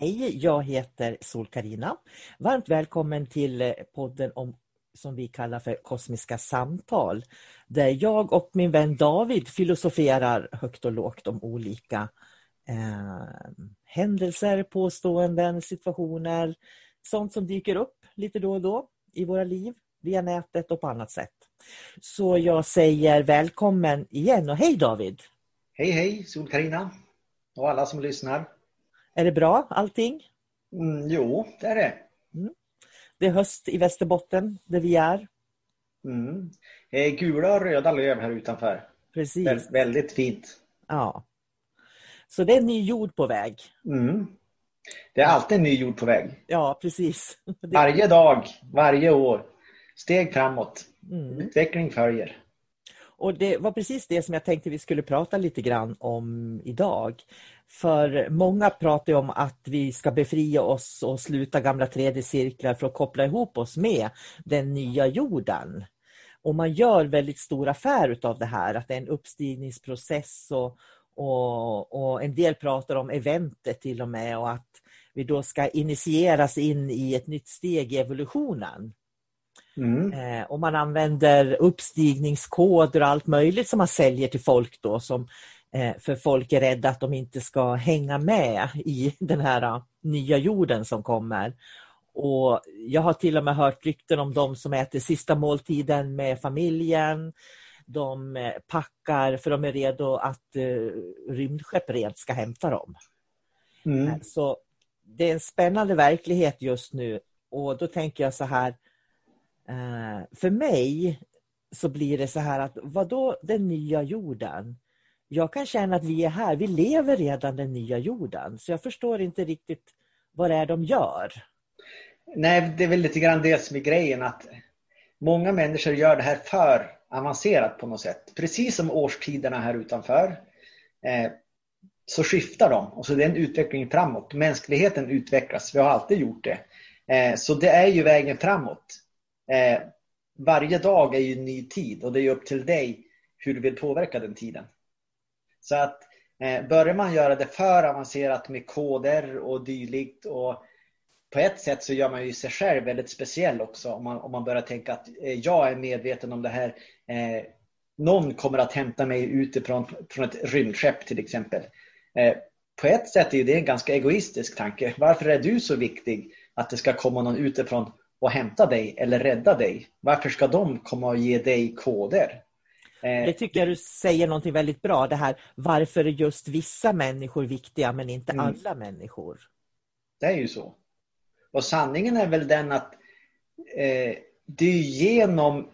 Hej, jag heter sol karina Varmt välkommen till eh, podden om, som vi kallar för Kosmiska samtal. Där jag och min vän David filosoferar högt och lågt om olika eh, händelser, påståenden, situationer. Sånt som dyker upp lite då och då i våra liv via nätet och på annat sätt. Så jag säger välkommen igen och hej David! Hej hej sol karina och alla som lyssnar. Är det bra allting? Mm, jo, det är det. Mm. Det är höst i Västerbotten där vi är. Mm. Eh, gula och röda löv här utanför. Precis. Vä väldigt fint. Ja. Så det är ny jord på väg. Mm. Det är alltid ny jord på väg. Ja, precis. Varje dag, varje år. Steg framåt. Mm. Utveckling följer. Och det var precis det som jag tänkte vi skulle prata lite grann om idag. För många pratar om att vi ska befria oss och sluta gamla tredje cirklar för att koppla ihop oss med den nya jorden. Och man gör väldigt stor affär av det här, att det är en uppstigningsprocess och, och, och en del pratar om eventet till och med och att vi då ska initieras in i ett nytt steg i evolutionen. Mm. Eh, och man använder uppstigningskoder och allt möjligt som man säljer till folk då som för folk är rädda att de inte ska hänga med i den här uh, nya jorden som kommer. Och Jag har till och med hört rykten om de som äter sista måltiden med familjen. De eh, packar för de är redo att uh, rymdskepp rent ska hämta dem. Mm. Så det är en spännande verklighet just nu och då tänker jag så här Eh, för mig så blir det så här att vad då den nya jorden? Jag kan känna att vi är här, vi lever redan den nya jorden. Så jag förstår inte riktigt vad det är de gör. Nej, det är väl lite grann det som är grejen att många människor gör det här för avancerat på något sätt. Precis som årstiderna här utanför eh, så skiftar de och så det är en utveckling framåt. Mänskligheten utvecklas, vi har alltid gjort det. Eh, så det är ju vägen framåt. Eh, varje dag är ju en ny tid och det är upp till dig hur du vill påverka den tiden. Så att eh, börjar man göra det för avancerat med koder och dylikt och på ett sätt så gör man ju sig själv väldigt speciell också om man, om man börjar tänka att eh, jag är medveten om det här. Eh, någon kommer att hämta mig utifrån från ett rymdskepp till exempel. Eh, på ett sätt är det en ganska egoistisk tanke. Varför är du så viktig att det ska komma någon utifrån och hämta dig eller rädda dig. Varför ska de komma och ge dig koder? Eh, det tycker jag du säger någonting väldigt bra. Det här varför är just vissa människor viktiga men inte mm. alla människor? Det är ju så. Och sanningen är väl den att eh, det är genom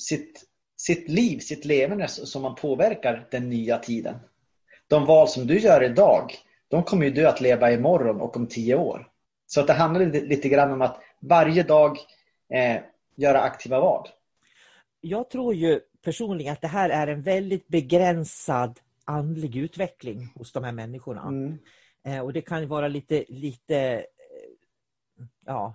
sitt, sitt liv, sitt levande som man påverkar den nya tiden. De val som du gör idag, de kommer ju du att leva imorgon och om tio år. Så att det handlar lite grann om att varje dag eh, göra aktiva val. Jag tror ju personligen att det här är en väldigt begränsad andlig utveckling hos de här människorna. Mm. Eh, och det kan vara lite, lite eh, ja,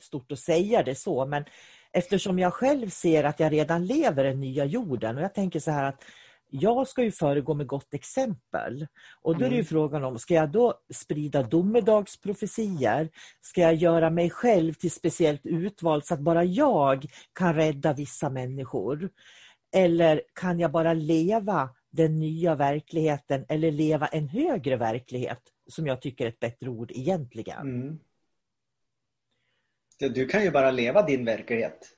stort att säga det så, men eftersom jag själv ser att jag redan lever den nya jorden och jag tänker så här att jag ska ju föregå med gott exempel. Och då är det mm. frågan om, ska jag då sprida domedagsprofetier? Ska jag göra mig själv till speciellt utvald så att bara jag kan rädda vissa människor? Eller kan jag bara leva den nya verkligheten eller leva en högre verklighet som jag tycker är ett bättre ord egentligen. Mm. Du kan ju bara leva din verklighet.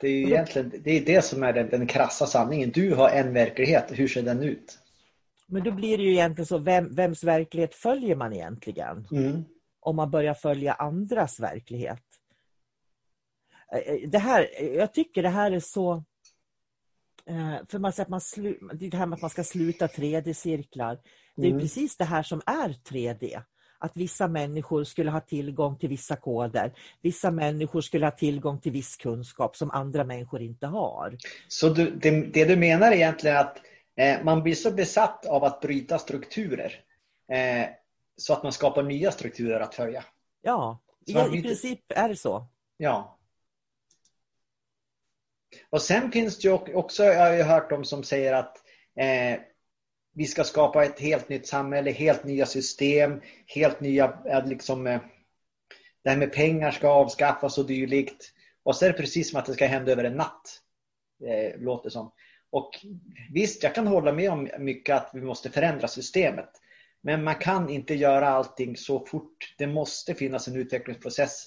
Det är ju egentligen det, är det som är den, den krassa sanningen. Du har en verklighet, hur ser den ut? Men då blir det ju egentligen så, vem, vems verklighet följer man egentligen? Mm. Om man börjar följa andras verklighet. Eh, eh, det här, jag tycker det här är så... Eh, för man säger att man slu, det här med att man ska sluta 3D-cirklar. Det är mm. precis det här som är 3D att vissa människor skulle ha tillgång till vissa koder. Vissa människor skulle ha tillgång till viss kunskap som andra människor inte har. Så du, det, det, du menar egentligen är att eh, man blir så besatt av att bryta strukturer eh, så att man skapar nya strukturer att följa? Ja, i, i princip är det så. Ja. Och sen finns det ju också, jag har ju hört de som säger att eh, vi ska skapa ett helt nytt samhälle, helt nya system, helt nya, eh, liksom, eh, det här med pengar ska avskaffas och dylikt. Och så är det precis som att det ska hända över en natt, eh, låter som. Och visst, jag kan hålla med om mycket att vi måste förändra systemet. Men man kan inte göra allting så fort. Det måste finnas en utvecklingsprocess.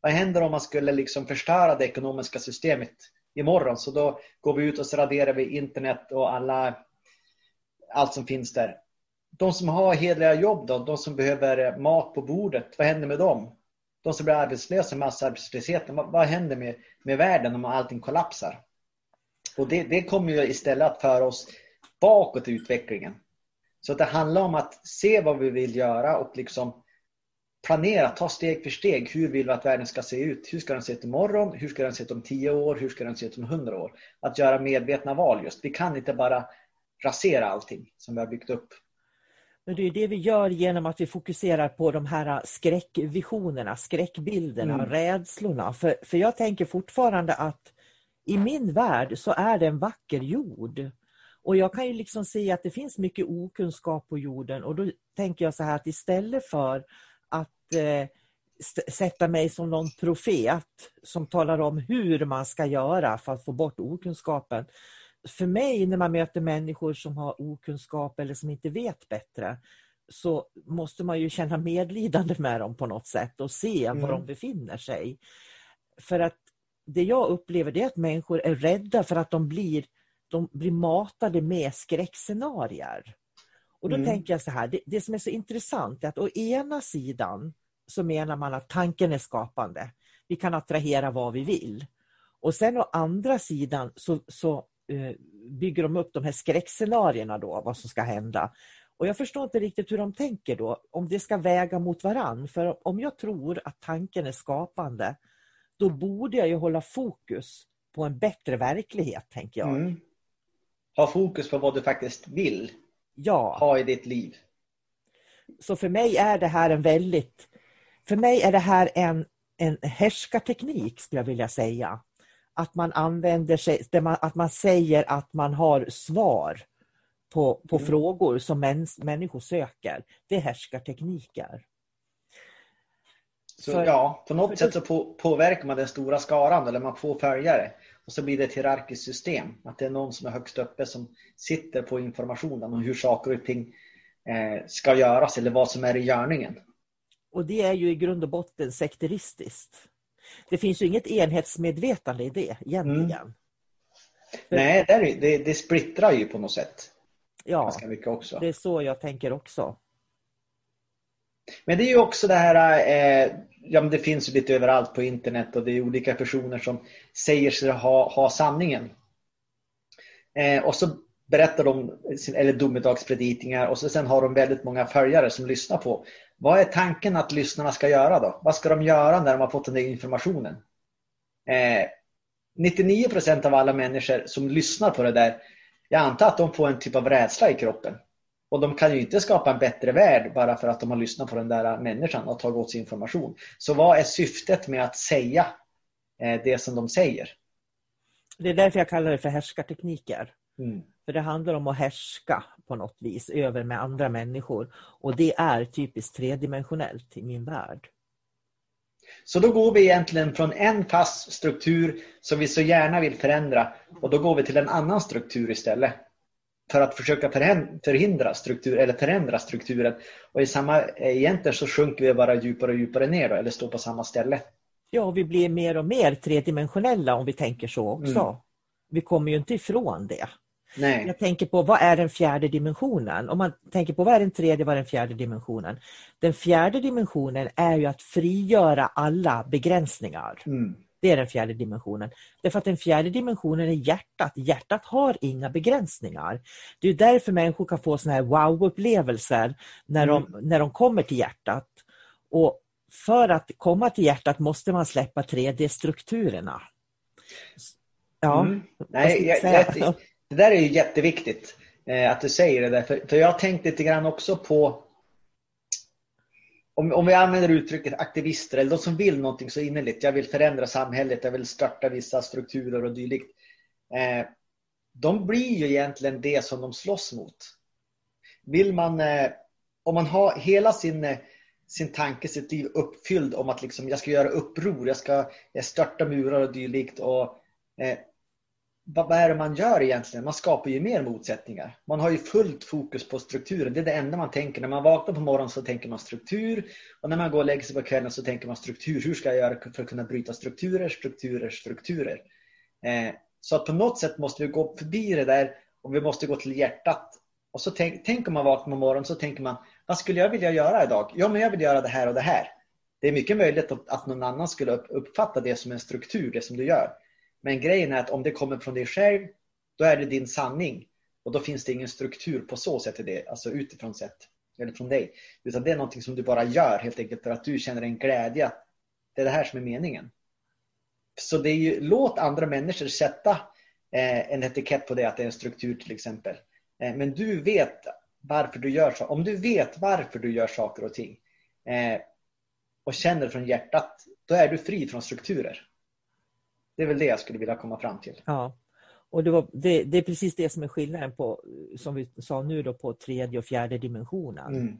Vad händer om man skulle liksom förstöra det ekonomiska systemet imorgon? Så då går vi ut och så raderar vi internet och alla allt som finns där. De som har hederliga jobb då, de som behöver mat på bordet, vad händer med dem? De som blir arbetslösa, massarbetslösheten, vad, vad händer med, med världen om allting kollapsar? Och det, det kommer ju istället att föra oss bakåt i utvecklingen. Så det handlar om att se vad vi vill göra och liksom planera, ta steg för steg. Hur vill vi att världen ska se ut? Hur ska den se ut imorgon? Hur ska den se ut om tio år? Hur ska den se ut om hundra år? Att göra medvetna val just. Vi kan inte bara rasera allting som vi har byggt upp. Men det är det vi gör genom att vi fokuserar på de här skräckvisionerna, skräckbilderna, mm. rädslorna. För, för jag tänker fortfarande att i min värld så är det en vacker jord. Och jag kan ju liksom se att det finns mycket okunskap på jorden och då tänker jag så här att istället för sätta mig som någon profet som talar om hur man ska göra för att få bort okunskapen för mig när man möter människor som har okunskap eller som inte vet bättre så måste man ju känna medlidande med dem på något sätt och se mm. var de befinner sig. För att det jag upplever det är att människor är rädda för att de blir, de blir matade med skräckscenarier. Och då mm. tänker jag så här, det, det som är så intressant är att å ena sidan så menar man att tanken är skapande. Vi kan attrahera vad vi vill. Och sen å andra sidan så, så Eh, bygger de upp de här skräckscenarierna då, vad som ska hända. Och jag förstår inte riktigt hur de tänker då, om det ska väga mot varann. För om jag tror att tanken är skapande, då borde jag ju hålla fokus på en bättre verklighet, tänker jag. Mm. Ha fokus på vad du faktiskt vill ja. ha i ditt liv. Så för mig är det här en väldigt... För mig är det här en, en härskarteknik, skulle jag vilja säga att man använder sig, att man säger att man har svar på, på mm. frågor som mäns, människor söker. Det är härskartekniker. Så, för, ja, på något sätt så på, påverkar man den stora skaran eller man får följare. Och så blir det ett hierarkiskt system. Att det är någon som är högst uppe som sitter på informationen om hur saker och ting eh, ska göras eller vad som är i görningen. Och det är ju i grund och botten sekteristiskt det finns ju inget enhetsmedvetande i det egentligen. Mm. Nej, det, det, det splittrar ju på något sätt. Ja, ganska mycket också. det är så jag tänker också. Men det är ju också det här, eh, ja men det finns ju lite överallt på internet och det är olika personer som säger sig ha, ha sanningen. Eh, och så berättar de, eller domedagspredikningar och så sen har de väldigt många följare som lyssnar på. Vad är tanken att lyssnarna ska göra då? Vad ska de göra när de har fått den där informationen? Eh, 99 procent av alla människor som lyssnar på det där, jag antar att de får en typ av rädsla i kroppen. Och de kan ju inte skapa en bättre värld bara för att de har lyssnat på den där människan och tagit åt sig information. Så vad är syftet med att säga eh, det som de säger? Det är därför jag kallar det för härskartekniker. Mm. För det handlar om att härska på något vis över med andra människor. Och det är typiskt tredimensionellt i min värld. Så då går vi egentligen från en fast struktur som vi så gärna vill förändra och då går vi till en annan struktur istället. För att försöka förhindra struktur eller förändra strukturen. Och i samma, egentligen så sjunker vi bara djupare och djupare ner då, eller står på samma ställe. Ja, vi blir mer och mer tredimensionella om vi tänker så också. Mm. Vi kommer ju inte ifrån det. Nej. Jag tänker på vad är den fjärde dimensionen? Om man tänker på vad är den tredje, vad är den fjärde dimensionen? Den fjärde dimensionen är ju att frigöra alla begränsningar. Mm. Det är den fjärde dimensionen. Därför att den fjärde dimensionen är hjärtat. Hjärtat har inga begränsningar. Det är därför människor kan få såna här wow-upplevelser när, mm. de, när de kommer till hjärtat. Och för att komma till hjärtat måste man släppa 3D-strukturerna. Ja, mm. Nej, jag, jag, det där är ju jätteviktigt eh, att du säger det där. För, för jag har tänkt lite grann också på om, om vi använder uttrycket aktivister eller de som vill någonting så innerligt. Jag vill förändra samhället, jag vill starta vissa strukturer och dylikt. Eh, de blir ju egentligen det som de slåss mot. Vill man, eh, om man har hela sin, eh, sin tanke, sitt liv uppfylld om att liksom, jag ska göra uppror, jag ska jag störta murar och dylikt. Och, eh, vad är det man gör egentligen? Man skapar ju mer motsättningar. Man har ju fullt fokus på strukturen. Det är det enda man tänker. När man vaknar på morgonen så tänker man struktur. Och när man går och lägger sig på kvällen så tänker man struktur. Hur ska jag göra för att kunna bryta strukturer, strukturer, strukturer? Eh, så att på något sätt måste vi gå förbi det där och vi måste gå till hjärtat. Och så tänk, tänk om man vaknar på morgonen så tänker man, vad skulle jag vilja göra idag? Ja, men jag vill göra det här och det här. Det är mycket möjligt att någon annan skulle uppfatta det som en struktur, det som du gör. Men grejen är att om det kommer från dig själv, då är det din sanning. Och då finns det ingen struktur på så sätt i det, alltså utifrån sett. Eller från dig. Utan det är någonting som du bara gör helt enkelt för att du känner en glädje. Det är det här som är meningen. Så det är ju, låt andra människor sätta eh, en etikett på det, att det är en struktur till exempel. Eh, men du vet varför du gör så. Om du vet varför du gör saker och ting eh, och känner från hjärtat, då är du fri från strukturer. Det är väl det jag skulle vilja komma fram till. Ja. Och det, var, det, det, är precis det som är skillnaden på, som vi sa nu då, på tredje och fjärde dimensionen. Mm.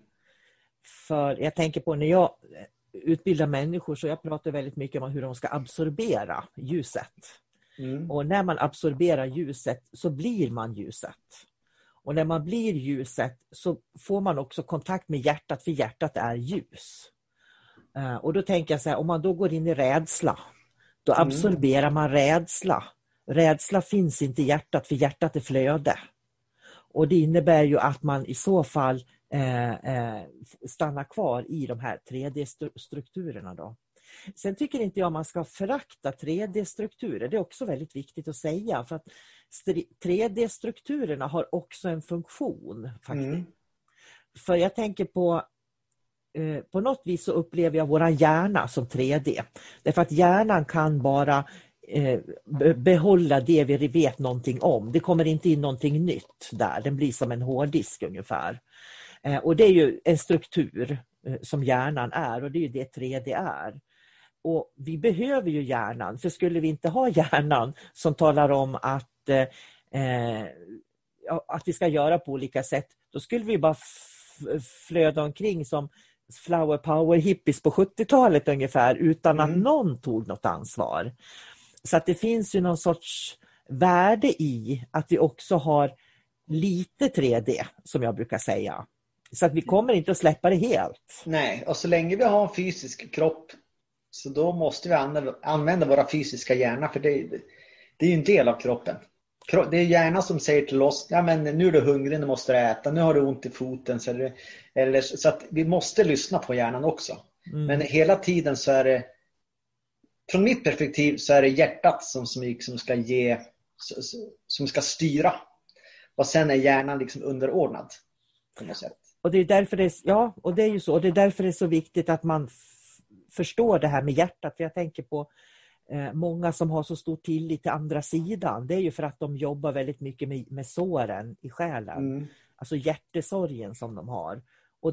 För jag tänker på när jag utbildar människor så jag pratar väldigt mycket om hur de ska absorbera ljuset. Mm. Och när man absorberar ljuset så blir man ljuset. Och när man blir ljuset så får man också kontakt med hjärtat, för hjärtat är ljus. Uh, och då tänker jag så här, om man då går in i rädsla då mm. absorberar man rädsla. Rädsla finns inte i hjärtat för hjärtat är flöde. Och det innebär ju att man i så fall eh, eh, stannar kvar i de här 3D-strukturerna. Då. Sen tycker inte jag man ska förakta 3D-strukturer. Det är också väldigt viktigt att säga. för att 3D-strukturerna har också en funktion. faktiskt. Mm. För jag tänker på Eh, på något vis så upplever jag våran hjärna som 3D. Därför att hjärnan kan bara eh, behålla det vi vet någonting om. Det kommer inte in någonting nytt där. Den blir som en hårddisk ungefär. Eh, och det är ju en struktur som hjärnan är och det är ju det 3D är. Och Vi behöver ju hjärnan, för skulle vi inte ha hjärnan som talar om att, eh, att vi ska göra på olika sätt, då skulle vi bara flöda omkring som flower power hippies på 70-talet ungefär utan mm. att någon tog något ansvar. Så att det finns ju någon sorts värde i att vi också har lite 3D som jag brukar säga. Så att vi kommer inte att släppa det helt. Nej, och så länge vi har en fysisk kropp så då måste vi använda våra fysiska hjärna för det, det är ju en del av kroppen det är hjärnan som säger till oss, ja men nu är du hungrig, nu måste du äta, nu har du ont i foten. Så, det, eller, så att vi måste lyssna på hjärnan också. Mm. Men hela tiden så är det, från mitt perspektiv så är det hjärtat som, som, som ska ge, som ska styra. Och sen är hjärnan liksom underordnad. På något sätt. Och det är därför det, ja, och det är ju så. Och det är därför det är så viktigt att man förstår det här med hjärtat. För jag tänker på många som har så stor tillit till andra sidan, det är ju för att de jobbar väldigt mycket med, med såren i själen. Mm. Alltså hjärtesorgen som de har. Och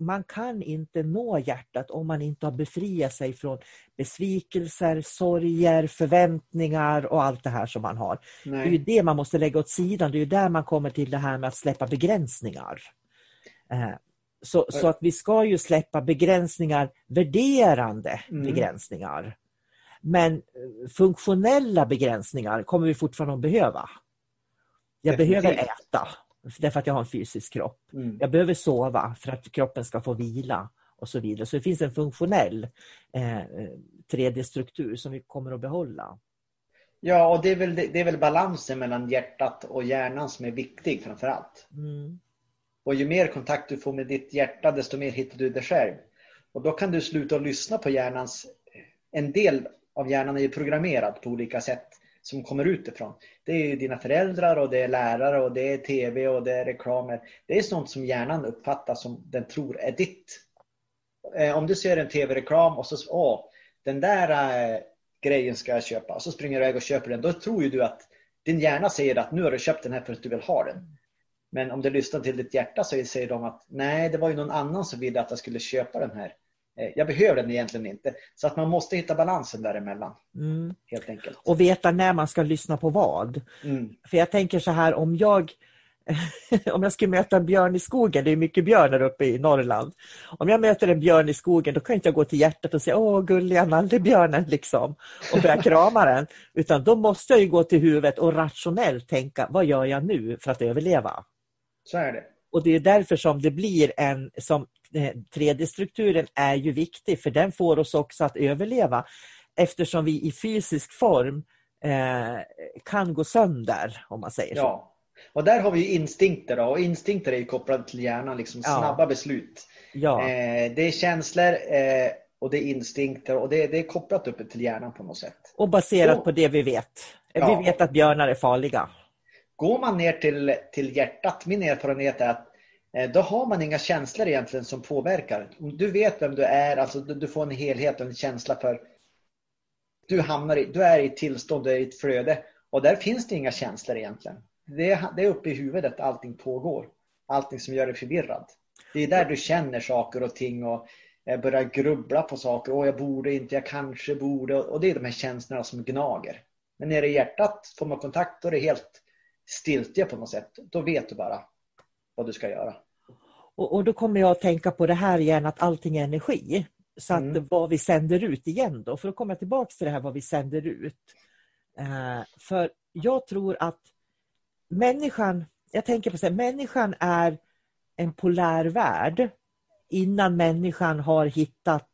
man kan inte nå hjärtat om man inte har befriat sig från besvikelser, sorger, förväntningar och allt det här som man har. Nej. Det är ju det man måste lägga åt sidan. Det är där man kommer till det här med att släppa begränsningar. Eh, så, så att vi ska ju släppa begränsningar, värderande mm. begränsningar. Men eh, funktionella begränsningar kommer vi fortfarande att behöva. Jag Definitivt. behöver äta. därför att jag har en fysisk kropp. Mm. Jag behöver sova för att kroppen ska få vila och så vidare. Så det finns en funktionell eh, 3D-struktur som vi kommer att behålla. Ja, och det är, väl, det är väl balansen mellan hjärtat och hjärnan som är viktig framför allt. Mm. Och ju mer kontakt du får med ditt hjärta, desto mer hittar du dig själv. Och då kan du sluta att lyssna på hjärnans... En del av hjärnan är ju programmerad på olika sätt som kommer utifrån. Det är ju dina föräldrar och det är lärare och det är tv och det är reklamer. Det är sånt som hjärnan uppfattar som den tror är ditt. Eh, om du ser en tv-reklam och så, åh, den där äh, grejen ska jag köpa. Och så springer du iväg och köper den. Då tror ju du att din hjärna säger att nu har du köpt den här för att du vill ha den. Men om du lyssnar till ditt hjärta så säger de att nej, det var ju någon annan som ville att jag skulle köpa den här. Eh, jag behöver den egentligen inte. Så att man måste hitta balansen däremellan. Mm. Helt enkelt. Och veta när man ska lyssna på vad. Mm. För jag tänker så här, om jag om jag skulle möta en björn i skogen, det är mycket björnar uppe i Norrland. Om jag möter en björn i skogen, då kan inte jag gå till hjärtat och säga åh gulliga nallebjörnen liksom och börja krama den. Utan då måste jag ju gå till huvudet och rationellt tänka, vad gör jag nu för att överleva? Så är det. Och det är därför som det blir en, som 3D-strukturen är ju viktig, för den får oss också att överleva eftersom vi i fysisk form eh, kan gå sönder, om man säger så. Ja. Och där har vi instinkter då. och instinkter är ju kopplade till hjärnan, liksom Ja. snabba beslut. Ja. Eh, det är känslor eh, och det är instinkter och det, det är kopplat upp till hjärnan på något sätt. Och baserat Och- på det vi vet. Ja. Vi vet att björnar är farliga. Går man ner till, till hjärtat, min erfarenhet är att eh, Eh, då har man inga känslor egentligen som påverkar. Du vet vem du är, alltså du, får en helhet och en känsla för du, hamnar i, du är i ett tillstånd, du är i ett flöde och där finns det inga känslor egentligen. Det är, det är uppe i huvudet allting pågår. Allting som gör dig förvirrad. Det är där du känner saker och ting och eh, börjar grubbla på saker. Åh, jag borde inte, jag kanske borde. Och det är de här känslorna som gnager. Men nere i hjärtat får man kontakt då är det helt stiltje på något sätt. Då vet du bara vad du ska göra. Och, och då kommer jag att tänka på det här igen att allting är energi. Så att Mm. vad vi sänder ut igen då, för att komma tillbaka till det här vad vi sänder ut. Eh, för jag tror att människan, jag tänker på så här, människan är en polär värld innan människan har hittat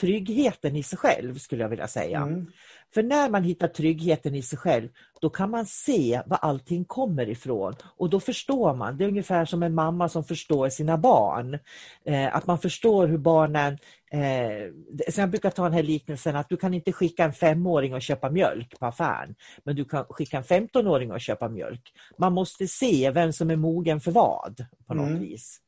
tryggheten i sig själv skulle jag vilja säga. Mm. För när man hittar tryggheten i sig själv, då kan man se var allting kommer ifrån. Och då förstår man. Det är ungefär som en mamma som förstår sina barn. Eh, att man förstår hur barnen... Eh, så jag brukar ta den här liknelsen att du kan inte skicka en femåring och köpa mjölk på affären. Men du kan skicka en 15-åring och köpa mjölk. Man måste se vem som är mogen för vad på något Mm. vis.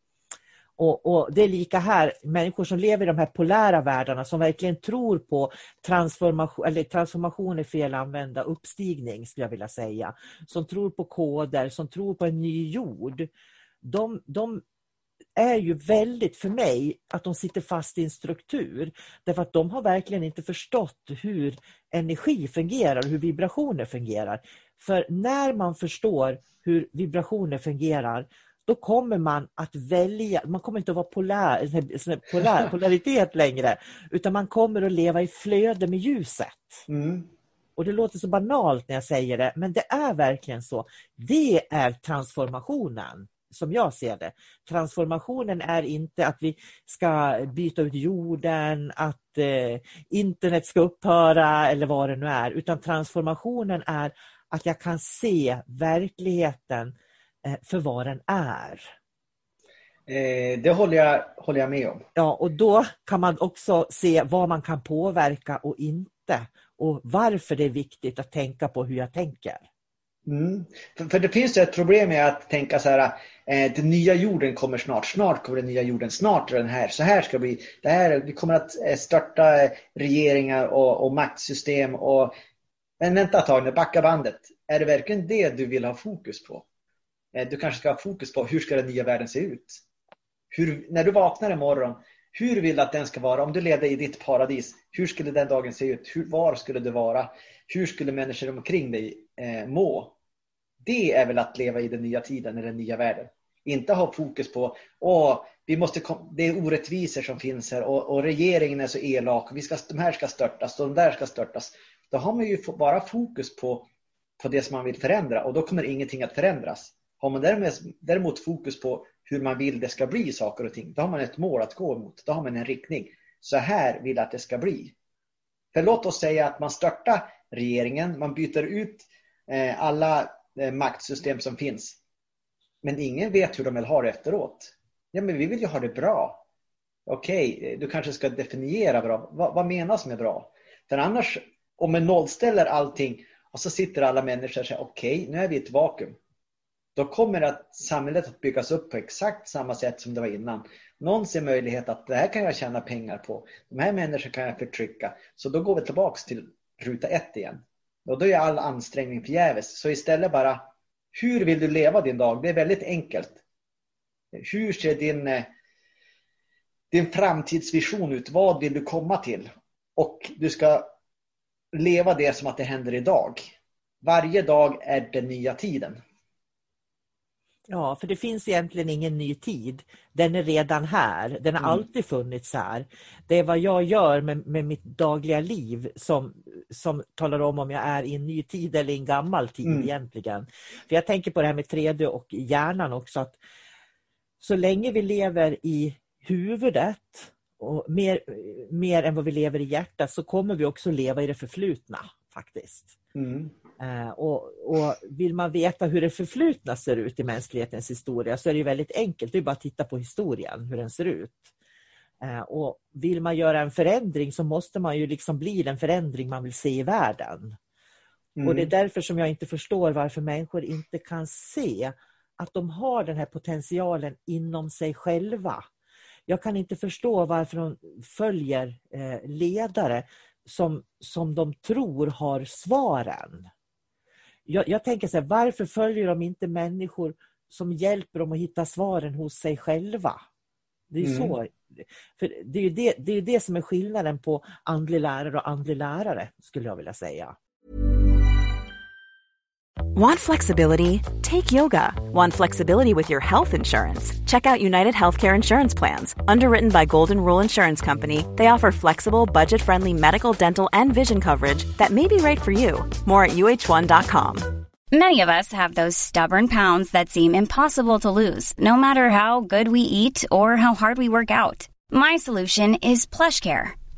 Och, och Det är lika här, människor som lever i de här polära världarna som verkligen tror på transformation, eller transformation är fel använda, uppstigning skulle jag vilja säga. Som tror på koder, som tror på en ny jord. De, de är ju väldigt, för mig, att de sitter fast i en struktur. Därför att de har verkligen inte förstått hur energi fungerar, hur vibrationer fungerar. För när man förstår hur vibrationer fungerar, då kommer man att välja, man kommer inte att vara polär, här polär, polaritet längre, utan man kommer att leva i flöde med ljuset. Mm. Och det låter så banalt när jag säger det, men det är verkligen så. Det är transformationen, som jag ser det. Transformationen är inte att vi ska byta ut jorden, att eh, internet ska upphöra eller vad det nu är, utan transformationen är att jag kan se verkligheten eh, för vad den är. Eh, det håller jag, håller jag med om. Ja, och då kan man också se vad man kan påverka och inte. Och varför det är viktigt att tänka på hur jag tänker. Mm. För, för det finns ju ett problem med att tänka så här, eh, den nya jorden kommer snart, snart kommer den nya jorden, snart är den här, så här ska det bli. Det här, vi kommer att eh, störta eh, regeringar och, och maktsystem och men vänta ett tag nu, backa bandet. Är det verkligen det du vill ha fokus på? Eh, du kanske ska ha fokus på hur ska den nya världen se ut? Hur, när du vaknar imorgon, hur vill du att den ska vara? Om du levde i ditt paradis, hur skulle den dagen se ut? Hur, var skulle du vara? Hur skulle människor omkring dig eh, må? Det är väl att leva i den nya tiden, i den nya världen. Inte ha fokus på åh, vi måste det är orättvisor som finns här och, och regeringen är så elak. Och vi ska, de här ska störtas och de där ska störtas. Då har man ju bara fokus på, på det som man vill förändra och då kommer ingenting att förändras. Har man däremot fokus på hur man vill det ska bli saker och ting, då har man ett mål att gå mot. Då har man en riktning. Så här vill jag att det ska bli. För låt oss säga att man startar regeringen, man byter ut eh, alla eh, maktsystem som finns. Men ingen vet hur de vill ha det efteråt. Ja, men vi vill ju ha det bra. Okej, okay, du kanske ska definiera bra. Vad, vad menas med bra? För annars, om man nollställer allting och så sitter alla människor och säger okej, okay, nu är vi i ett vakuum. Då kommer att samhället att byggas upp på exakt samma sätt som det var innan. Någon ser möjlighet att det här kan jag tjäna pengar på. De här människorna kan jag förtrycka. Så då går vi tillbaks till ruta ett igen. Och då är all ansträngning förgäves. Så istället bara, hur vill du leva din dag? Det är väldigt enkelt. Hur ser din, eh, din framtidsvision ut? Vad vill du komma till? Och du ska leva det som att det händer idag. Varje dag är den nya tiden. Ja, för det finns egentligen ingen ny tid. Den är redan här. Den har mm. alltid funnits här. Det är vad jag gör med, med mitt dagliga liv som, som talar om om jag är i en ny tid eller i en gammal tid mm. egentligen. För Jag tänker på det här med 3D och hjärnan också. att Så länge vi lever i huvudet och mer, mer än vad vi lever i hjärtat så kommer vi också leva i det förflutna faktiskt. Mm. Uh, och, och, Vill man veta hur det förflutna ser ut i mänsklighetens historia så är det väldigt enkelt. Det är bara att titta på historien, hur den ser ut. Uh, och Vill man göra en förändring så måste man ju liksom bli den förändring man vill se i världen. Mm. Och Det är därför som jag inte förstår varför människor inte kan se att de har den här potentialen inom sig själva. Jag kan inte förstå varför de följer eh, ledare som, som de tror har svaren. Jag, jag tänker så här, varför följer de inte människor som hjälper dem att hitta svaren hos sig själva? Det är mm. så. För det är det, det är det som är skillnaden på andlig lärare och andlig lärare, skulle jag vilja säga. Want flexibility? Take yoga. Want flexibility with your health insurance? Check out United Healthcare Insurance Plans. Underwritten by Golden Rule Insurance Company, they offer flexible, budget friendly medical, dental, and vision coverage that may be right for you. More at uh1.com. Many of us have those stubborn pounds that seem impossible to lose, no matter how good we eat or how hard we work out. My solution is PlushCare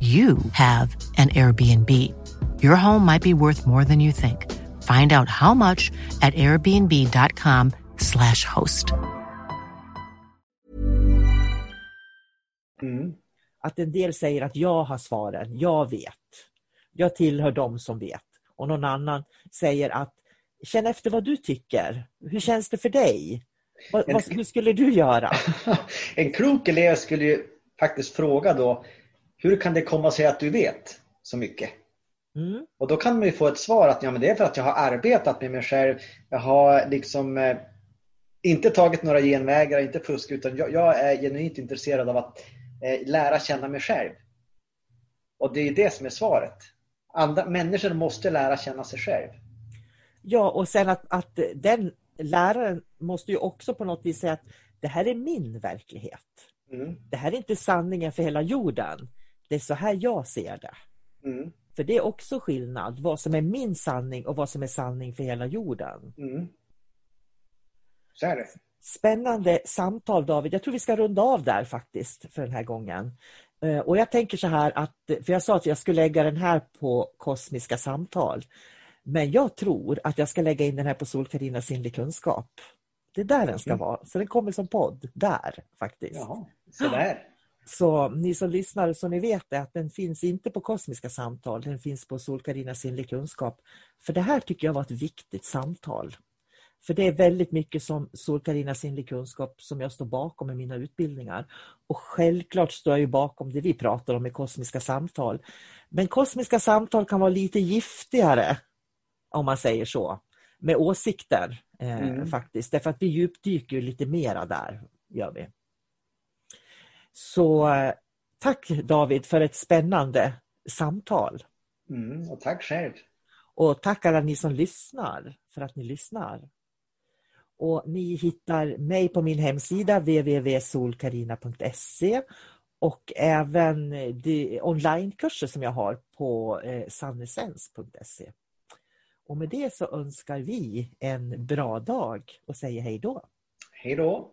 you have an Airbnb. Your home might be worth more than you think. Find out how much at airbnb.com slash host. Mm. Att en del säger att jag har svaren, jag vet. Jag tillhör dem som vet. Och någon annan säger att känn efter vad du tycker. Hur känns det för dig? Vad, en, hur skulle du göra? en klok elev skulle ju faktiskt fråga då hur kan det komma sig att du vet så mycket? Mm. Och då kan man ju få ett svar att ja, men det är för att jag har arbetat med mig själv. Jag har liksom eh, inte tagit några genvägar, inte fusk, utan jag, jag är genuint intresserad av att eh, lära känna mig själv. Och det är det som är svaret. Andra, människor måste lära känna sig själv. Ja, och sen att, att den läraren måste ju också på något vis säga att det här är min verklighet. Mm. Det här är inte sanningen för hela jorden det är så här jag ser det. Mm. För det är också skillnad, vad som är min sanning och vad som är sanning för hela jorden. Mm. Så är det. Spännande samtal David. Jag tror vi ska runda av där faktiskt för den här gången. Eh, och jag tänker så här att, för jag sa att jag skulle lägga den här på kosmiska samtal. Men jag tror att jag ska lägga in den här på Sol-Karinas inre kunskap. Det är där den ska mm. vara. Så den kommer som podd där faktiskt. Jaha, så där. Så ni som lyssnar, så ni vet det, att den finns inte på Kosmiska samtal, den finns på Sol-Karinas inre kunskap. För det här tycker jag var ett viktigt samtal. För det är väldigt mycket som Sol-Karinas inre kunskap som jag står bakom i mina utbildningar. Och självklart står jag ju bakom det vi pratar om i kosmiska samtal. Men kosmiska samtal kan vara lite giftigare, om man säger så, med åsikter eh, mm. faktiskt. Därför att vi djupdyker lite mera där, gör vi. Så eh, tack David för ett spännande samtal. Mm, och tack själv. Och tack alla ni som lyssnar för att ni lyssnar. Och ni hittar mig på min hemsida www.solkarina.se och även de onlinekurser som jag har på eh, sannesens.se. Och med det så önskar vi en bra dag och säger hej då. Hej då.